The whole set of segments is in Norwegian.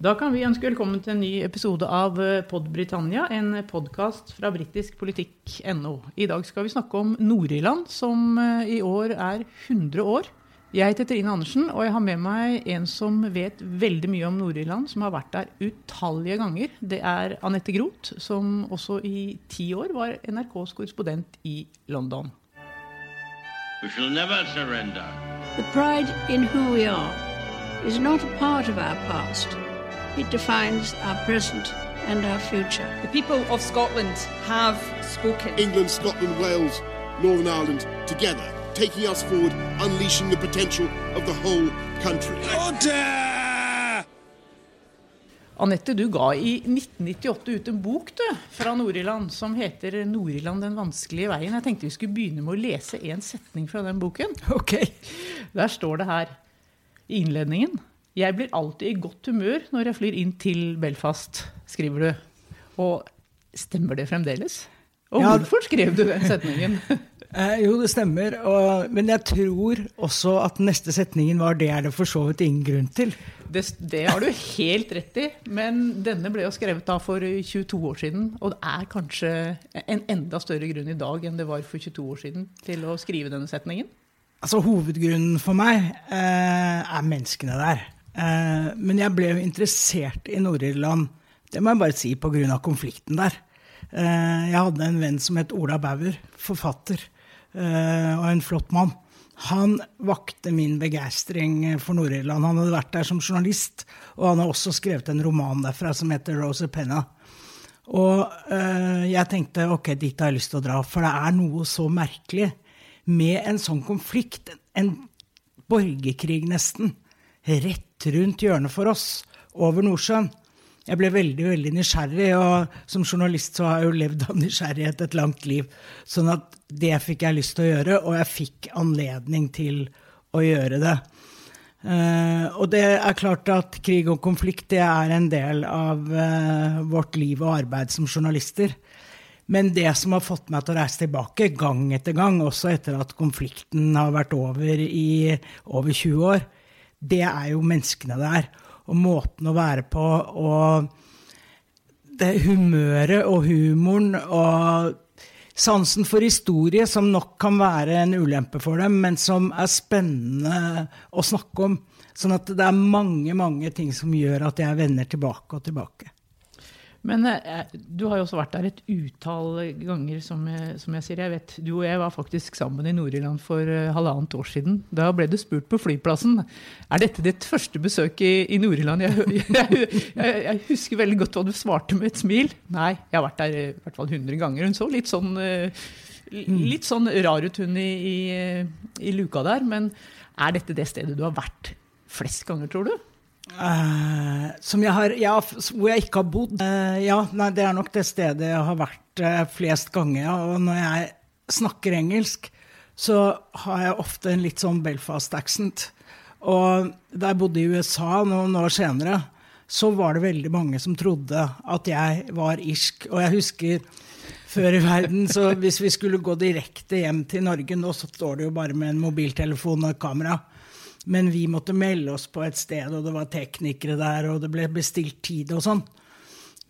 Da kan vi ønske velkommen til en ny episode av Podbritannia, Pod Britannia, en podkast fra britiskpolitikk.no. I dag skal vi snakke om Nord-Irland, som eh, i år er 100 år. Jeg heter Trine Andersen, og jeg har med meg en som vet veldig mye om Nord-Irland, som har vært der utallige ganger. Det er Anette Groth, som også i ti år var NRKs korrespondent i London. We shall never surrender. The pride in who we are is not a part of our past. It defines our present and our future. The people of Scotland have spoken. England, Scotland, Wales, Northern Ireland together, taking us forward, unleashing the potential of the whole country. Anette, du ga i 1998 ut en bok du, fra Nord-Irland som heter 'Nord-Irland den vanskelige veien'. Jeg tenkte vi skulle begynne med å lese en setning fra den boken. Ok. Der står det her i innledningen Jeg blir alltid i godt humør når jeg flyr inn til Belfast, skriver du. Og stemmer det fremdeles? Og Ja. hvorfor skrev du den setningen? Eh, jo, det stemmer. Og, men jeg tror også at neste setningen var 'det er det for så vidt ingen grunn til'. Det, det har du helt rett i, men denne ble jo skrevet da for 22 år siden. Og det er kanskje en enda større grunn i dag enn det var for 22 år siden til å skrive denne setningen. Altså, Hovedgrunnen for meg eh, er menneskene der. Eh, men jeg ble jo interessert i Nord-Irland, det må jeg bare si, pga. konflikten der. Eh, jeg hadde en venn som het Ola Bauer, forfatter, eh, og en flott mann. Han vakte min begeistring for Nord-Irland. Han hadde vært der som journalist, og han har også skrevet en roman derfra som heter Rose Penna. Og jeg tenkte ok, dit har jeg lyst til å dra, for det er noe så merkelig med en sånn konflikt, en borgerkrig nesten, rett rundt hjørnet for oss, over Nordsjøen. Jeg ble veldig veldig nysgjerrig, og som journalist så har jeg jo levd av nysgjerrighet et langt liv. Sånn at det fikk jeg lyst til å gjøre, og jeg fikk anledning til å gjøre det. Uh, og det er klart at krig og konflikt det er en del av uh, vårt liv og arbeid som journalister. Men det som har fått meg til å reise tilbake gang etter gang, også etter at konflikten har vært over i over 20 år, det er jo menneskene der. Og måten å være på, og det humøret og humoren og sansen for historie, som nok kan være en ulempe for dem, men som er spennende å snakke om. Sånn at det er mange, mange ting som gjør at jeg vender tilbake og tilbake. Men eh, du har jo også vært der et utall ganger, som som jeg sier. Jeg vet, Du og jeg var faktisk sammen i Nord-Irland for eh, halvannet år siden. Da ble du spurt på flyplassen er dette ditt første besøk i, i Nord-Irland. Jeg, jeg, jeg, jeg husker veldig godt hva du svarte med et smil. Nei, jeg har vært der eh, i hvert fall 100 ganger. Hun så litt sånn, eh, litt sånn rar ut, hun i, i, i luka der. Men er dette det stedet du har vært flest ganger, tror du? Eh, som jeg har, ja, hvor jeg ikke har bodd. Uh, ja, nei, det er nok det stedet jeg har vært uh, flest ganger. Ja. Og når jeg snakker engelsk, så har jeg ofte en litt sånn Belfast-accent. Og da jeg bodde i USA noen år senere, så var det veldig mange som trodde at jeg var irsk. Og jeg husker før i verden, så hvis vi skulle gå direkte hjem til Norge Nå så står det jo bare med en mobiltelefon og et kamera. Men vi måtte melde oss på et sted, og det var teknikere der, og det ble bestilt tid og sånn.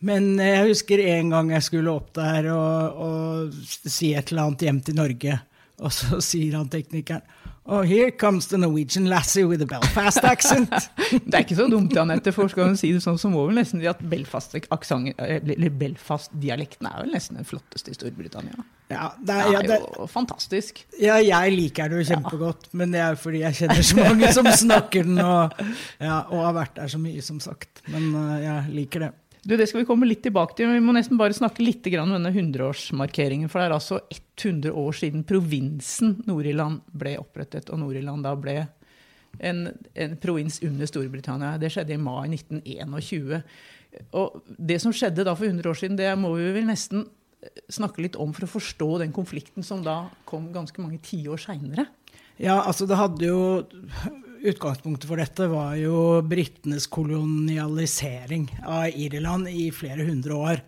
Men jeg husker en gang jeg skulle opp der og, og si et eller annet hjem til Norge, og så sier han teknikeren Oh, here comes the Norwegian lassie with a Belfast accent. Det er ikke så dumt, Anette, for skal hun si det sånn, så må vel nesten si at Belfast-dialekten Belfast er vel nesten den flotteste i Storbritannia. Ja, det Det er, ja, er det, jo fantastisk. ja, jeg liker det jo kjempegodt, men det er fordi jeg kjenner så mange som snakker den, og, ja, og har vært der så mye, som sagt. Men uh, jeg liker det. Du, Det skal vi komme litt tilbake til. men Vi må nesten bare snakke litt om denne 100-årsmarkeringen. For det er altså 100 år siden provinsen Nord-Irland ble opprettet, og Nord-Irland da ble en, en provins under Storbritannia. Det skjedde i mai 1921. Og det som skjedde da for 100 år siden, det må vi vel nesten snakke litt om for å forstå den konflikten som da kom ganske mange tiår seinere. Ja, altså det hadde jo Utgangspunktet for dette var jo britenes kolonialisering av Irland i flere hundre år.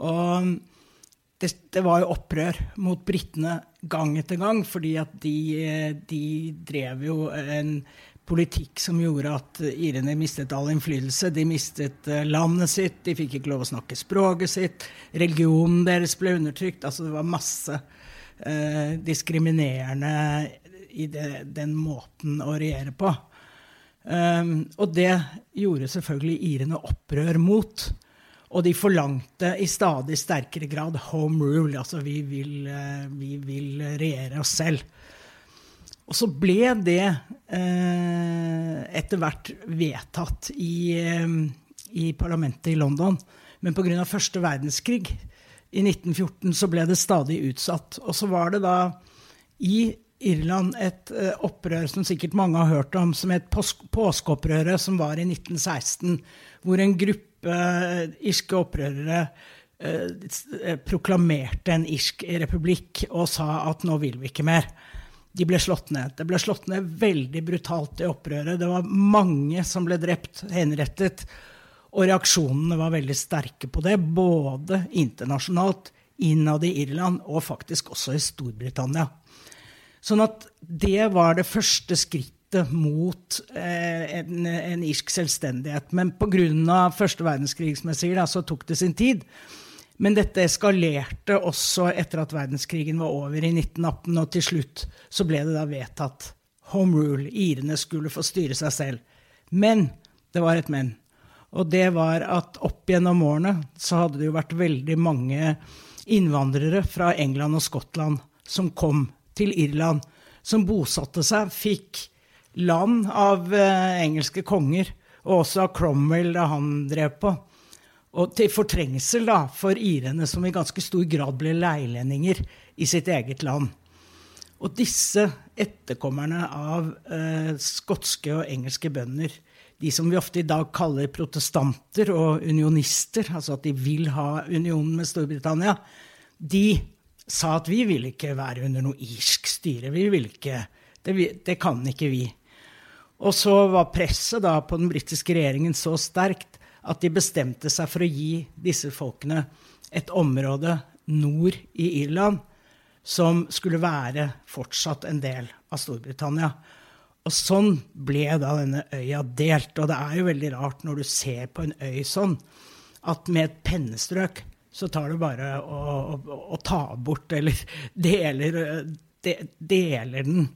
Og det, det var jo opprør mot britene gang etter gang, fordi at de, de drev jo en politikk som gjorde at irene mistet all innflytelse. De mistet eh, landet sitt, de fikk ikke lov å snakke språket sitt. Religionen deres ble undertrykt. Altså det var masse eh, diskriminerende i det, den måten å regjere på. Um, og det gjorde selvfølgelig irene opprør mot. Og de forlangte i stadig sterkere grad home rule. Altså vi vil, uh, vi vil regjere oss selv. Og så ble det eh, etter hvert vedtatt i, um, i, parlamentet i London. Men pga. første verdenskrig i 1914 så ble det stadig utsatt. Og så var det da i Irland et uh, opprør som sikkert mange har hørt om, som het påskeopprøret, som var i 1916, hvor en gruppe uh, irske opprørere proklamerte en irsk republikk og sa at nå vil vi ikke mer. De ble slått ned. Det ble slått ned veldig brutalt i opprøret. Det var mange som ble drept, henrettet. Og reaksjonene var veldig sterke på det, både internasjonalt, innad i Irland og faktisk også i Storbritannia. Sånn at det var det første skrittet mot eh, en, en, irsk selvstendighet. Men pga. første verdenskrig som jeg sier, da, så tok det sin tid. Men dette eskalerte også etter at verdenskrigen var over i 1918, og til slutt så ble det da vedtatt home rule. Irene skulle få styre seg selv. Men det var et men. Og det var at opp gjennom årene så hadde det jo vært veldig mange innvandrere fra England og Skottland som kom til Irland, som bosatte seg, fikk land av eh, engelske konger, og også av Cromwell da han drev på. Og til fortrengsel da, for irene, som i ganske stor grad ble leilendinger i sitt eget land. Og disse etterkommerne av eh, skotske og engelske bønder, de som vi ofte i dag kaller protestanter og unionister, altså at de vil ha unionen med Storbritannia, de sa at vi vil ikke være under noe irsk styre. Vi vil ikke, det, det kan ikke vi. Og så var presset da på den britiske regjeringen så sterkt at de bestemte seg for å gi disse folkene et område nord i Irland som skulle være fortsatt en del av Storbritannia. Og sånn ble da denne øya delt. Og det er jo veldig rart når du ser på en øy sånn, at med et pennestrøk så tar du bare å, å, å ta bort, eller deler, de, deler den.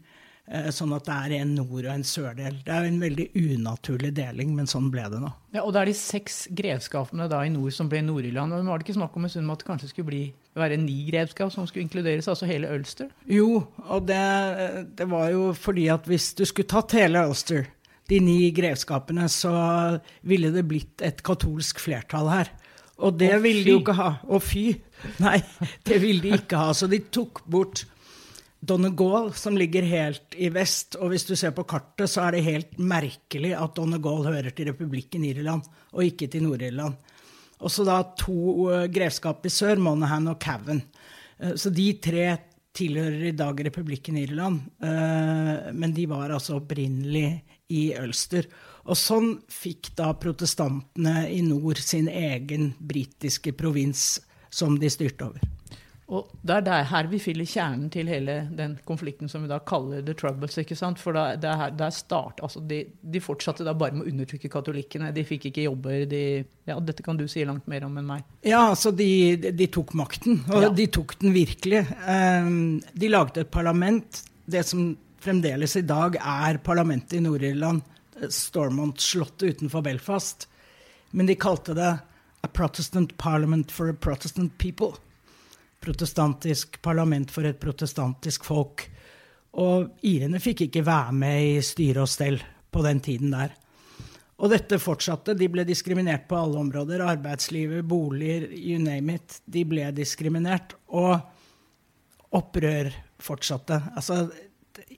Eh, sånn at det er en nord- og en sørdel. Det er jo en veldig unaturlig deling, men sånn ble det nå. Ja, og det er de seks grevskapene da i nord som ble Nord-Irland. og Var det ikke snakk om en stund at det kanskje skulle bli, være ni grevskap som skulle inkluderes, altså hele Ulster? Jo, og det, det var jo fordi at hvis du skulle tatt hele Ulster, de ni grevskapene, så ville det blitt et katolsk flertall her. Og det ville de jo ikke ha. Og fy! Nei, det ville de ikke ha. Så de tok bort Donegal, som ligger helt i vest. Og hvis du ser på kartet, så er det helt merkelig at Donegal hører til republikken Irland, og ikke til Nord-Irland. Og så da to eh, grevskap i sør, Monaghan og Cavan. Eh, så de tre tilhører i dag republikken Irland, eh, men de var altså opprinnelig i Ulster. Og sånn fikk da protestantene i nord sin egen britiske provins som de styrte over. Og det er her vi fyller kjernen til hele den konflikten som vi da kaller the troubles. ikke sant? For da, det er det er start, altså de, de, fortsatte da bare med å undertrykke katolikkene. De fikk ikke jobber. De, ja, dette kan du si langt mer om enn meg. Ja, altså de, de tok makten, og ja. de tok den virkelig. Um, de lagde et parlament, det som fremdeles i dag er parlamentet i Nord-Irland Stormont-slottet utenfor Belfast. Men de kalte det A Protestant Parliament for a Protestant People. Protestantisk parlament for et protestantisk folk. Og irene fikk ikke være med i styre og stell på den tiden der. Og dette fortsatte. De ble diskriminert på alle områder. Arbeidslivet, boliger, you name it. De ble diskriminert. Og opprør fortsatte. Altså,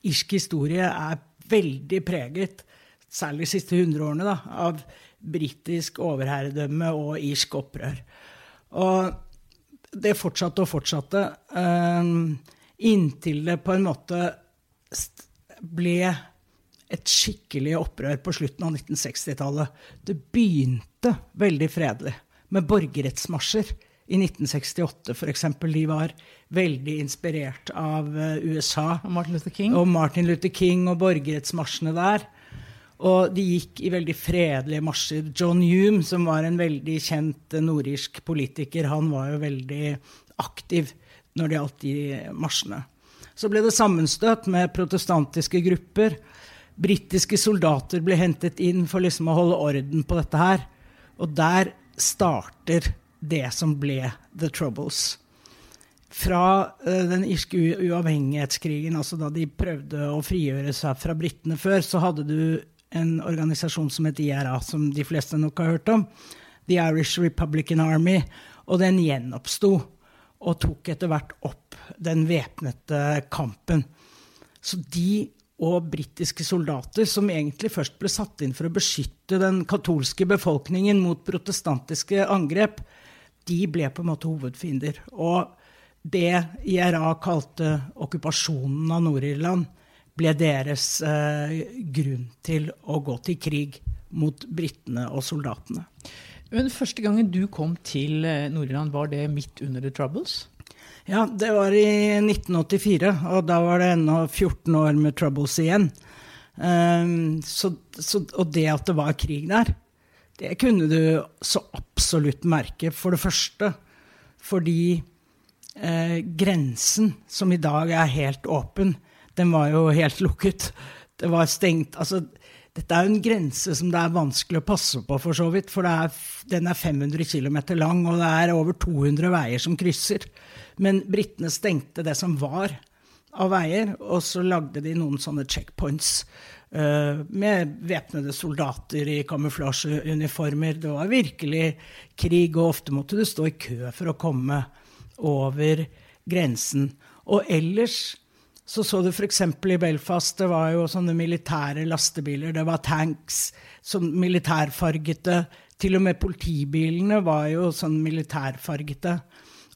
irsk historie er veldig preget særlig de siste hundreårene, da, av britisk overherredømme og irsk opprør. Og det fortsatte og fortsatte um, inntil det på en måte ble et skikkelig opprør på slutten av 1960-tallet. Det begynte veldig fredelig, med borgerrettsmarsjer i 1968 f.eks. De var veldig inspirert av eh, USA. Og Martin Luther King. Og Martin Luther King og borgerrettsmarsjene der. Og de gikk i veldig fredelige marsjer. John Hume, som var en veldig kjent eh, nordirsk politiker, han var jo veldig aktiv når det gjaldt de marsjene. Så ble det sammenstøt med protestantiske grupper. Britiske soldater ble hentet inn for liksom å holde orden på dette her. Og der starter det som ble The Troubles. Fra uh, den irske uavhengighetskrigen, altså da de prøvde å frigjøre seg fra britene før, så hadde du en organisasjon som het IRA, som de fleste nok har hørt om. The Irish Republican Army. Og den gjenoppsto og tok etter hvert opp den væpnede kampen. Så de og britiske soldater, som egentlig først ble satt inn for å beskytte den katolske befolkningen mot protestantiske angrep, de ble på en måte hovedfiender. Og det IRA kalte okkupasjonen av Nord-Irland, ble deres eh, grunn til å gå til krig mot britene og soldatene. Men Første gangen du kom til eh, Nord-Irland, var det midt under The Troubles? Ja, det var i 1984, og da var det ennå 14 år med Troubles igjen. Um, så, så, og det at det var krig der, det kunne du så absolutt merke. For det første fordi eh, grensen, som i dag er helt åpen, den var jo helt lukket. Det var stengt. Altså, dette er jo en grense som det er vanskelig å passe på, for så vidt. For er, den er 500 km lang, og det er over 200 veier som krysser. Men britene stengte det som var av veier, og så lagde de noen sånne checkpoints. Uh, med væpnede soldater i kamuflasjeuniformer. Det var virkelig krig, og ofte måtte du stå i kø for å komme over grensen. Og ellers så så du f.eks. i Belfast, det var jo sånne militære lastebiler, det var tanks, sånn militærfargete. Til og med politibilene var jo sånn militærfargete.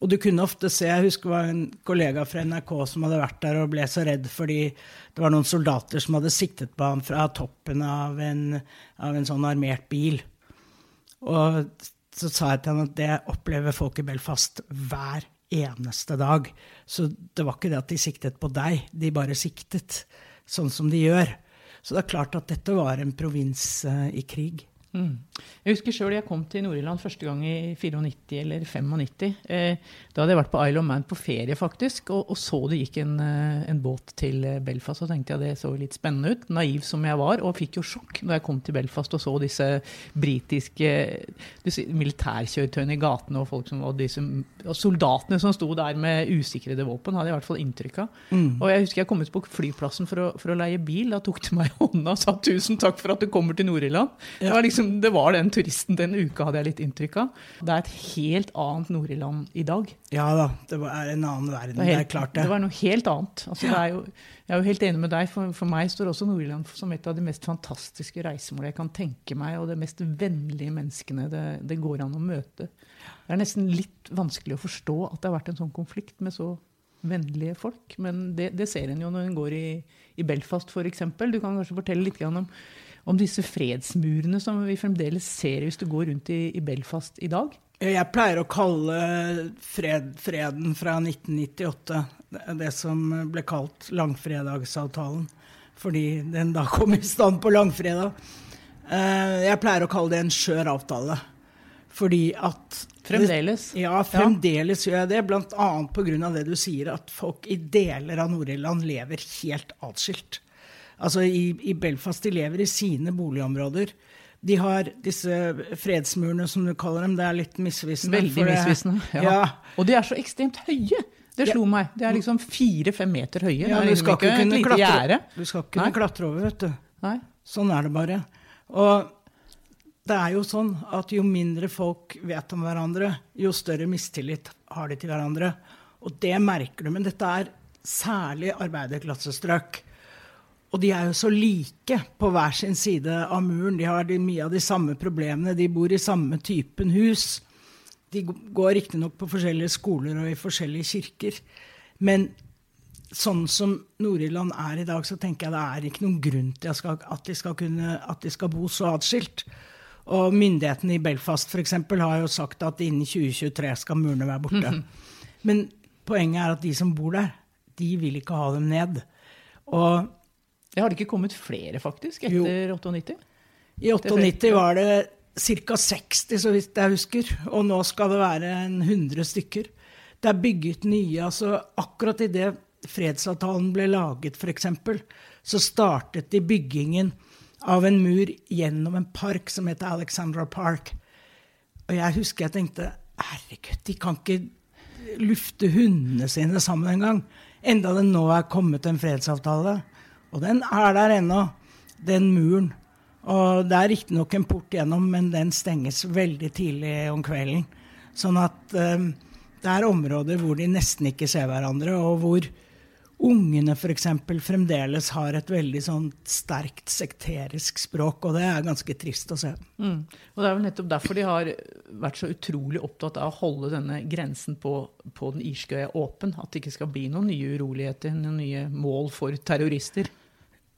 Og du kunne ofte se Jeg husker det var en kollega fra NRK som hadde vært der og ble så redd fordi det var noen soldater som hadde siktet på ham fra toppen av en, av en sånn armert bil. Og så sa jeg til ham at det opplever folk i Belfast hver eneste dag. Så det var ikke det at de siktet på deg, de bare siktet, sånn som de gjør. Så det er klart at dette var en provins uh, i krig. Mm. Jeg husker sjøl jeg kom til Nord-Irland første gang i 94 eller 95. Eh, da hadde jeg vært på Isle of Man på ferie, faktisk, og, og så det gikk en, eh, en, båt til eh, Belfast. Og tenkte jeg det så litt spennende ut, naiv som jeg var, og fikk jo sjokk da jeg kom til Belfast og så disse britiske disse militærkjøretøyene i gatene og folk som var disse, og soldatene som sto der med usikrede våpen, hadde jeg i hvert fall inntrykk av. Mm. Og jeg husker jeg kom ut på flyplassen for å, for å leie bil. Da tok de meg i hånda og sa tusen takk for at du kommer til Nord-Irland. Det var liksom liksom, det var den turisten den uka, hadde jeg litt inntrykk av. Det er et helt annet Nord-Irland i dag. Ja da, det er en annen verden. Det er, helt, det er klart det. Det var noe helt annet. Altså, ja. jo, jeg er jo helt enig med deg. For, for meg står også Nord-Irland som et av de mest fantastiske reisemål jeg kan tenke meg, og de mest vennlige menneskene det, det går an å møte. Det er nesten litt vanskelig å forstå at det har vært en sånn konflikt med så vennlige folk. Men det, det ser en jo når en går i, i Belfast, f.eks. Du kan kanskje fortelle litt om om disse fredsmurene som vi fremdeles ser hvis du går rundt i, i Belfast i dag? Jeg pleier å kalle fred, freden fra 1998 det som ble kalt langfredagsavtalen. Fordi den da kom i stand på langfredag. Eh, jeg pleier å kalle det en skjør avtale. Fordi at Fremdeles? Ja, fremdeles gjør jeg det. Bl.a. pga. det du sier, at folk i deler av Nord-Irland lever helt atskilt. Altså i, i, Belfast, de lever i sine boligområder. De har disse fredsmurene, som du kaller dem. Det er litt misvisende. Veldig misvisende. Ja. ja. Og de er så ekstremt høye! Det slo ja. meg. De er liksom fire-fem meter høye. Ja, du skal ikke, kunne klatre, du skal ikke kunne klatre over, vet du. Nei. Sånn er det bare. Og det er jo sånn at jo mindre folk vet om hverandre, jo større mistillit har de til hverandre. Og det merker du. Men dette er særlig arbeiderklassestrøk. Og de er jo så like på hver sin side av muren. De har de, mye av de samme problemene. De bor i samme typen hus. De går riktignok på forskjellige skoler og i forskjellige kirker. Men sånn som Nord-Irland er i dag, så tenker jeg det er ikke noen grunn til at de skal, kunne, at de skal bo så atskilt. Og myndighetene i Belfast f.eks. har jo sagt at innen 2023 skal murene være borte. Mm -hmm. Men poenget er at de som bor der, de vil ikke ha dem ned. Og Det har det ikke kommet flere, faktisk, Jo. etter 98? I 98 var det ca. 60, så vidt jeg husker. Og nå skal det være en 100 stykker. Det er bygget nye. altså Akkurat idet fredsavtalen ble laget, f.eks., så startet de byggingen av en mur gjennom en park som heter Alexandra Park. Og jeg husker jeg tenkte herregud, de kan ikke lufte hundene sine sammen engang. Enda det nå er kommet en fredsavtale. Og den er der ennå, den muren. Og det er riktignok en port gjennom, men den stenges veldig tidlig om kvelden. Sånn at um, det er områder hvor de nesten ikke ser hverandre, og hvor ungene f.eks. fremdeles har et veldig sånn sterkt sekterisk språk, og det er ganske trist å se. Mm. Og det er vel nettopp derfor de har vært så utrolig opptatt av å holde denne grensen på, på den irske øya åpen. At det ikke skal bli noen nye uroligheter, noen nye mål for terrorister.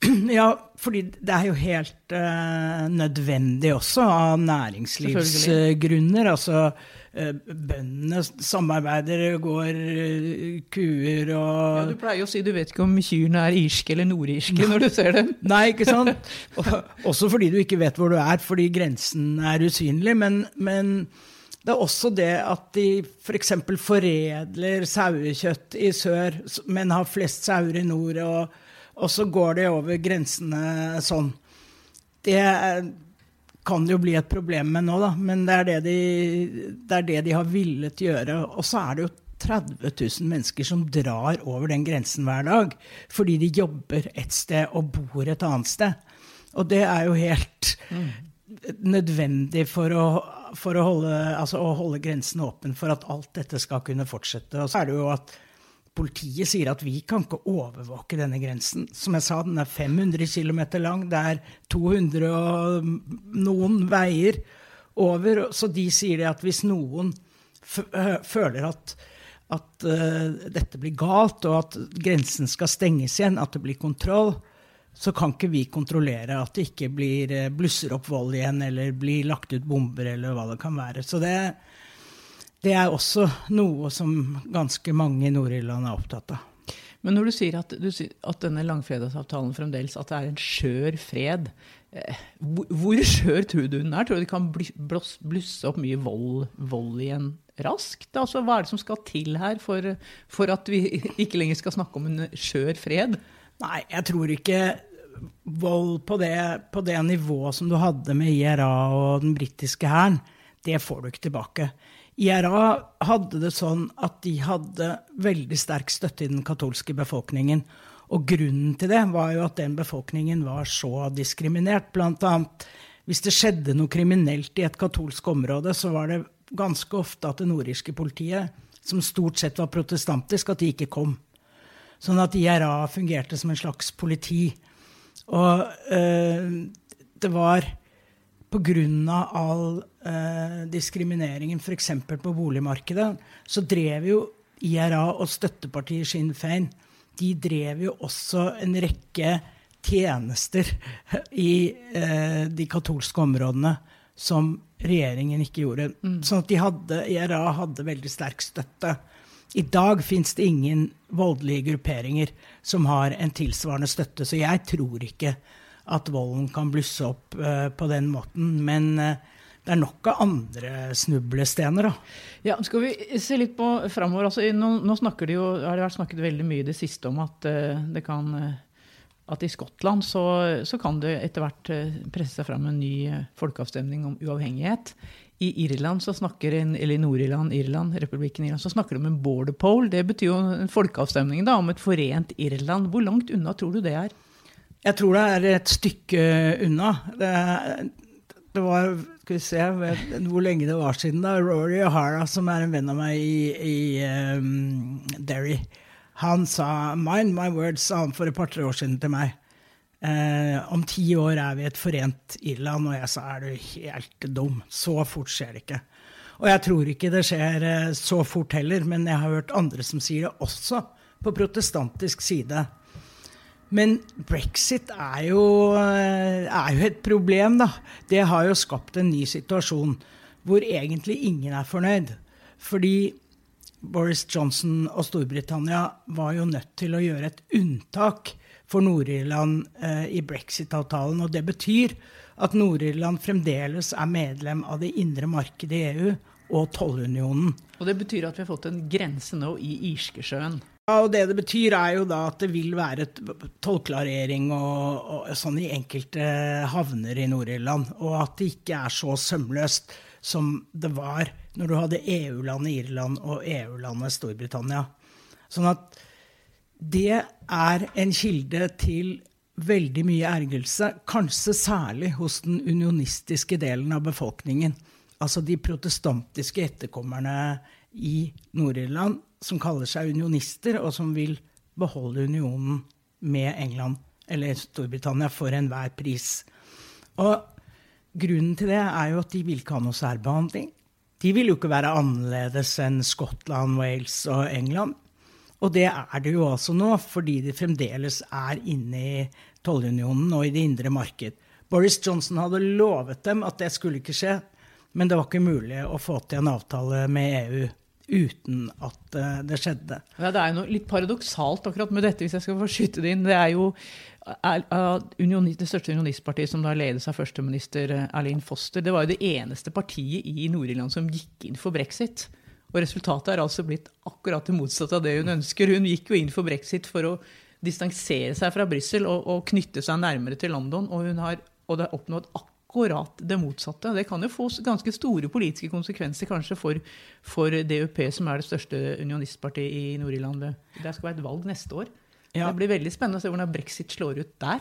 Ja, fordi det er jo helt uh, nødvendig også av næringslivsgrunner. altså uh, bøndene samarbeider, går eh, kuer og Ja, du pleier jo å si du vet ikke om kyrne er irske eller nordirske når du ser dem. Nei, ikke sant? Og- Også fordi du ikke vet hvor du er, fordi grensen er usynlig. Men, men det er også det at de f.eks. For foredler sauekjøtt i sør, men har flest sauer i nord, og, og så går det over grensene sånn. Det kan det jo bli et problem med nå, da, men det er det de, det er det de har villet gjøre. Og så er det jo 30 000 mennesker som drar over den grensen hver dag fordi de jobber et sted og bor et annet sted. Og det er jo helt nødvendig for å, for å, holde, altså å holde grensen åpen for at alt dette skal kunne fortsette. Og så er det jo at politiet sier at vi kan ikke overvåke denne grensen. Som jeg sa, den er 500 km lang. Det er 200 og noen veier over. Så de sier at hvis noen øh, føler at, at uh, dette blir galt, og at grensen skal stenges igjen, at det blir kontroll, så kan ikke vi kontrollere at det ikke blir, øh, blusser opp vold igjen, eller blir lagt ut bomber, eller hva det kan være. Så det, det er også noe som ganske mange i Nord-Irland er opptatt av. Men når du sier at, du at denne langfredagsavtalen fremdeles at det er en skjør fred, eh, hvor, hvor skjør tror du den er? Tror du det kan bli, blås, blusse opp mye vold, vold igjen raskt? Altså, hva er det som skal til her for, for at vi ikke lenger skal snakke om en skjør fred? Nei, jeg tror ikke vold på det, på det nivået som du hadde med IRA og den britiske hæren, det får du ikke tilbake. IRA hadde det sånn at de hadde veldig sterk støtte i den katolske befolkningen. Og grunnen til det var jo at den befolkningen var så diskriminert. Blant annet hvis det skjedde noe kriminelt i et katolsk område, så var det ganske ofte at det nordirske politiet, som stort sett var protestantisk, at de ikke kom. Sånn at IRA fungerte som en slags politi. Og øh, det var pga. all eh, diskrimineringen f.eks. på boligmarkedet, så drev jo IRA og støttepartiet Sinn Fein de drev jo også en rekke tjenester i eh, de katolske områdene som regjeringen ikke gjorde. Sånn at de hadde, IRA hadde veldig sterk støtte. I dag fins det ingen voldelige grupperinger som har en tilsvarende støtte, så jeg tror ikke at volden kan blusse opp eh, på den måten. Men eh, det er nok av andre snublestener, da. Ja, skal vi se litt på framover? Altså, nå, nå snakker det jo, har det vært snakket veldig mye i det siste om at eh, det kan at i Skottland så, så kan det etter hvert presse seg fram en ny folkeavstemning om uavhengighet. I Irland så snakker en, eller Nord-Irland, Irland, republikken Irland, så snakker de om en border poll. Det betyr jo en folkeavstemning da, om et forent Irland. Hvor langt unna tror du det er? Jeg tror det er et stykke unna. Det, det var Skal vi se hvor lenge det var siden, da. Rory O'Hara, som er en venn av meg i, i um, Derry, han sa 'mind my words', sa han for et par-tre år siden til meg. Eh, om ti år er vi et forent Irland, og jeg sa er du helt dum. Så fort skjer det ikke. Og jeg tror ikke det skjer eh, så fort heller, men jeg har hørt andre som sier det også, på protestantisk side. Men brexit er jo, er jo et problem, da. Det har jo skapt en ny situasjon hvor egentlig ingen er fornøyd. Fordi Boris Johnson og Storbritannia var jo nødt til å gjøre et unntak for Nord-Irland eh, i brexit-avtalen. Og det betyr at Nord-Irland fremdeles er medlem av det indre markedet i EU og tollunionen. Og det betyr at vi har fått en grense nå i Irskesjøen. Ja, og Det det betyr, er jo da at det vil være tollklarering og, og sånn i enkelte havner i Nord-Irland. Og at det ikke er så sømløst som det var når du hadde EU-landet Irland og EU-landet Storbritannia. Sånn at det er en kilde til veldig mye ergrelse, kanskje særlig hos den unionistiske delen av befolkningen. Altså de protestantiske etterkommerne i Nord-Irland som kaller seg unionister, og som vil beholde unionen med England eller Storbritannia for enhver pris. Og grunnen til det er jo at de vil ikke ha noe særbehandling. De vil jo ikke være annerledes enn Skottland, Wales og England. Og det er det jo altså nå, fordi de fremdeles er inne i tollunionen og i det indre marked. Boris Johnson hadde lovet dem at det skulle ikke skje, men det var ikke mulig å få til en avtale med EU uten at uh, det skjedde. Ja, Det er jo noe litt paradoksalt akkurat med dette, hvis jeg skal få skyte det inn. Det er jo er, union, det største unionistpartiet, som da ledes av førsteminister Erlin Foster, det var jo det eneste partiet i Nord-Irland som gikk inn for brexit. Og resultatet er altså blitt akkurat det motsatte av det hun ønsker. Hun gikk jo inn for brexit for å distansere seg fra Brussel og, og, knytte seg nærmere til London, og, hun har, og det har oppnådd akkurat akkurat det motsatte. Det kan jo få ganske store politiske konsekvenser kanskje for, for DUP, som er det største unionistpartiet i Nord-Irland. Det skal være et valg neste år. Ja. Det blir veldig spennende å se hvordan brexit slår ut der.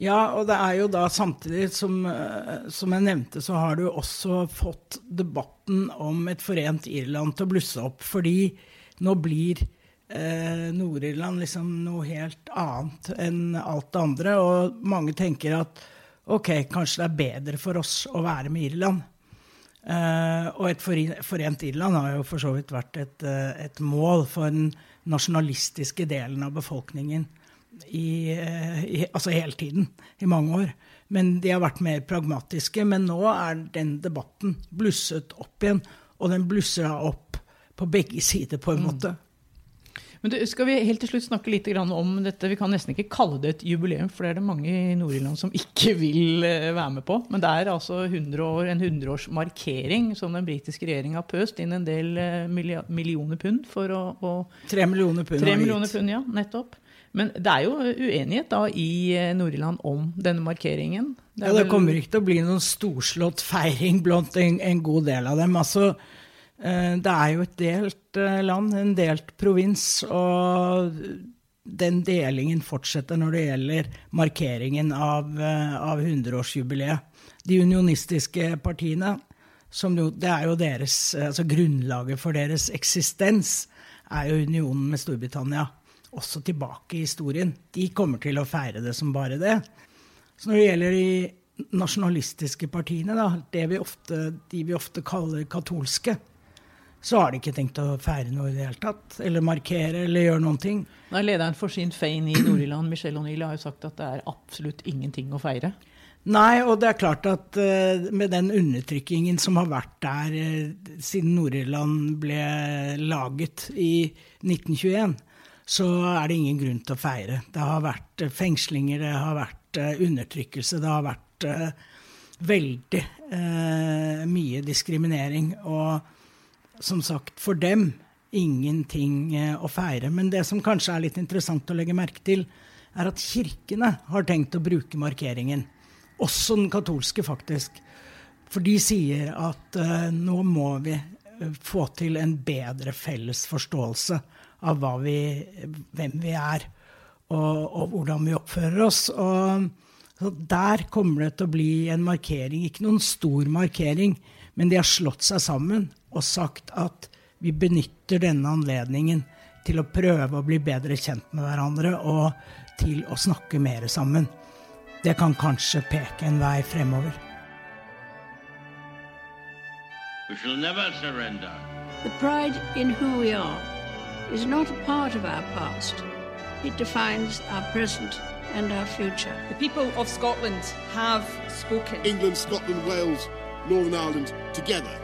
Ja, og det er jo da samtidig, som, eh, som jeg nevnte, så har du også fått debatten om et forent Irland til å blusse opp. Fordi nå blir eh, Nord-Irland liksom noe helt annet enn alt det andre. Og mange tenker at ok, kanskje det er bedre for oss å være med Irland. Uh, og et forent Irland har jo for så vidt vært et, uh, et mål for den nasjonalistiske delen av befolkningen i, uh, i, altså hele tiden, i mange år. Men de har vært mer pragmatiske. Men nå er den debatten blusset opp igjen, og den blusser opp på begge sider, på en mm. Men du, skal vi helt til slutt snakke litt om dette? Vi kan nesten ikke kalle det et jubileum, for det er det mange i Nord-Irland som ikke vil eh, være med på. Men det er altså 100 år, en hundreårsmarkering som den britiske regjeringa har pøst inn en del eh, millioner pund for å, å Tre millioner pund. Tre millioner pund, ja, nettopp. Men det er jo uenighet da i eh, Nord-Irland om denne markeringen. Det, ja, det kommer ikke til å bli noen storslått feiring blant en, en god del av dem. Altså, Eh, det er jo et delt eh, land, en delt provins, og den delingen fortsetter når det gjelder markeringen av, eh, av 100-årsjubileet. De unionistiske partiene, jo, det er jo deres, altså grunnlaget for deres eksistens, er jo unionen med Storbritannia. Også tilbake i historien. De kommer til å feire det som bare det. Så når det gjelder de nasjonalistiske partiene, da, vi ofte, de vi ofte kaller katolske, så har de ikke tenkt å feire noe i det hele tatt. Eller markere eller gjøre noen ting. Nei, Lederen for Sinn Fein i Nord-Irland, Michelle O'Neill, har jo sagt at det er absolutt ingenting å feire. Nei, og det er klart at uh, med den undertrykkingen som har vært der uh, siden Nord-Irland ble laget i 1921, så er det ingen grunn til å feire. Det har vært uh, fengslinger, det har vært undertrykkelse, det har vært veldig mye diskriminering. og som sagt, for dem ingenting eh, å feire. Men det som kanskje er litt interessant å legge merke til, er at kirkene har tenkt å bruke markeringen. Også den katolske, faktisk. For de sier at uh, nå må vi eh, få til en bedre felles forståelse av vi, hvem vi er, og, og, hvordan vi oppfører oss. Og, der kommer det til å bli en markering. Ikke noen stor markering, men de har slått seg sammen og sagt at vi benytter denne anledningen til å prøve å bli bedre kjent med hverandre og til å snakke mer sammen. Det kan kanskje peke en vei fremover. We shall never surrender. The pride in who we are is not a part of our past. It defines our present and our future. The people of Scotland have spoken. England, Scotland, Wales, Northern Ireland, together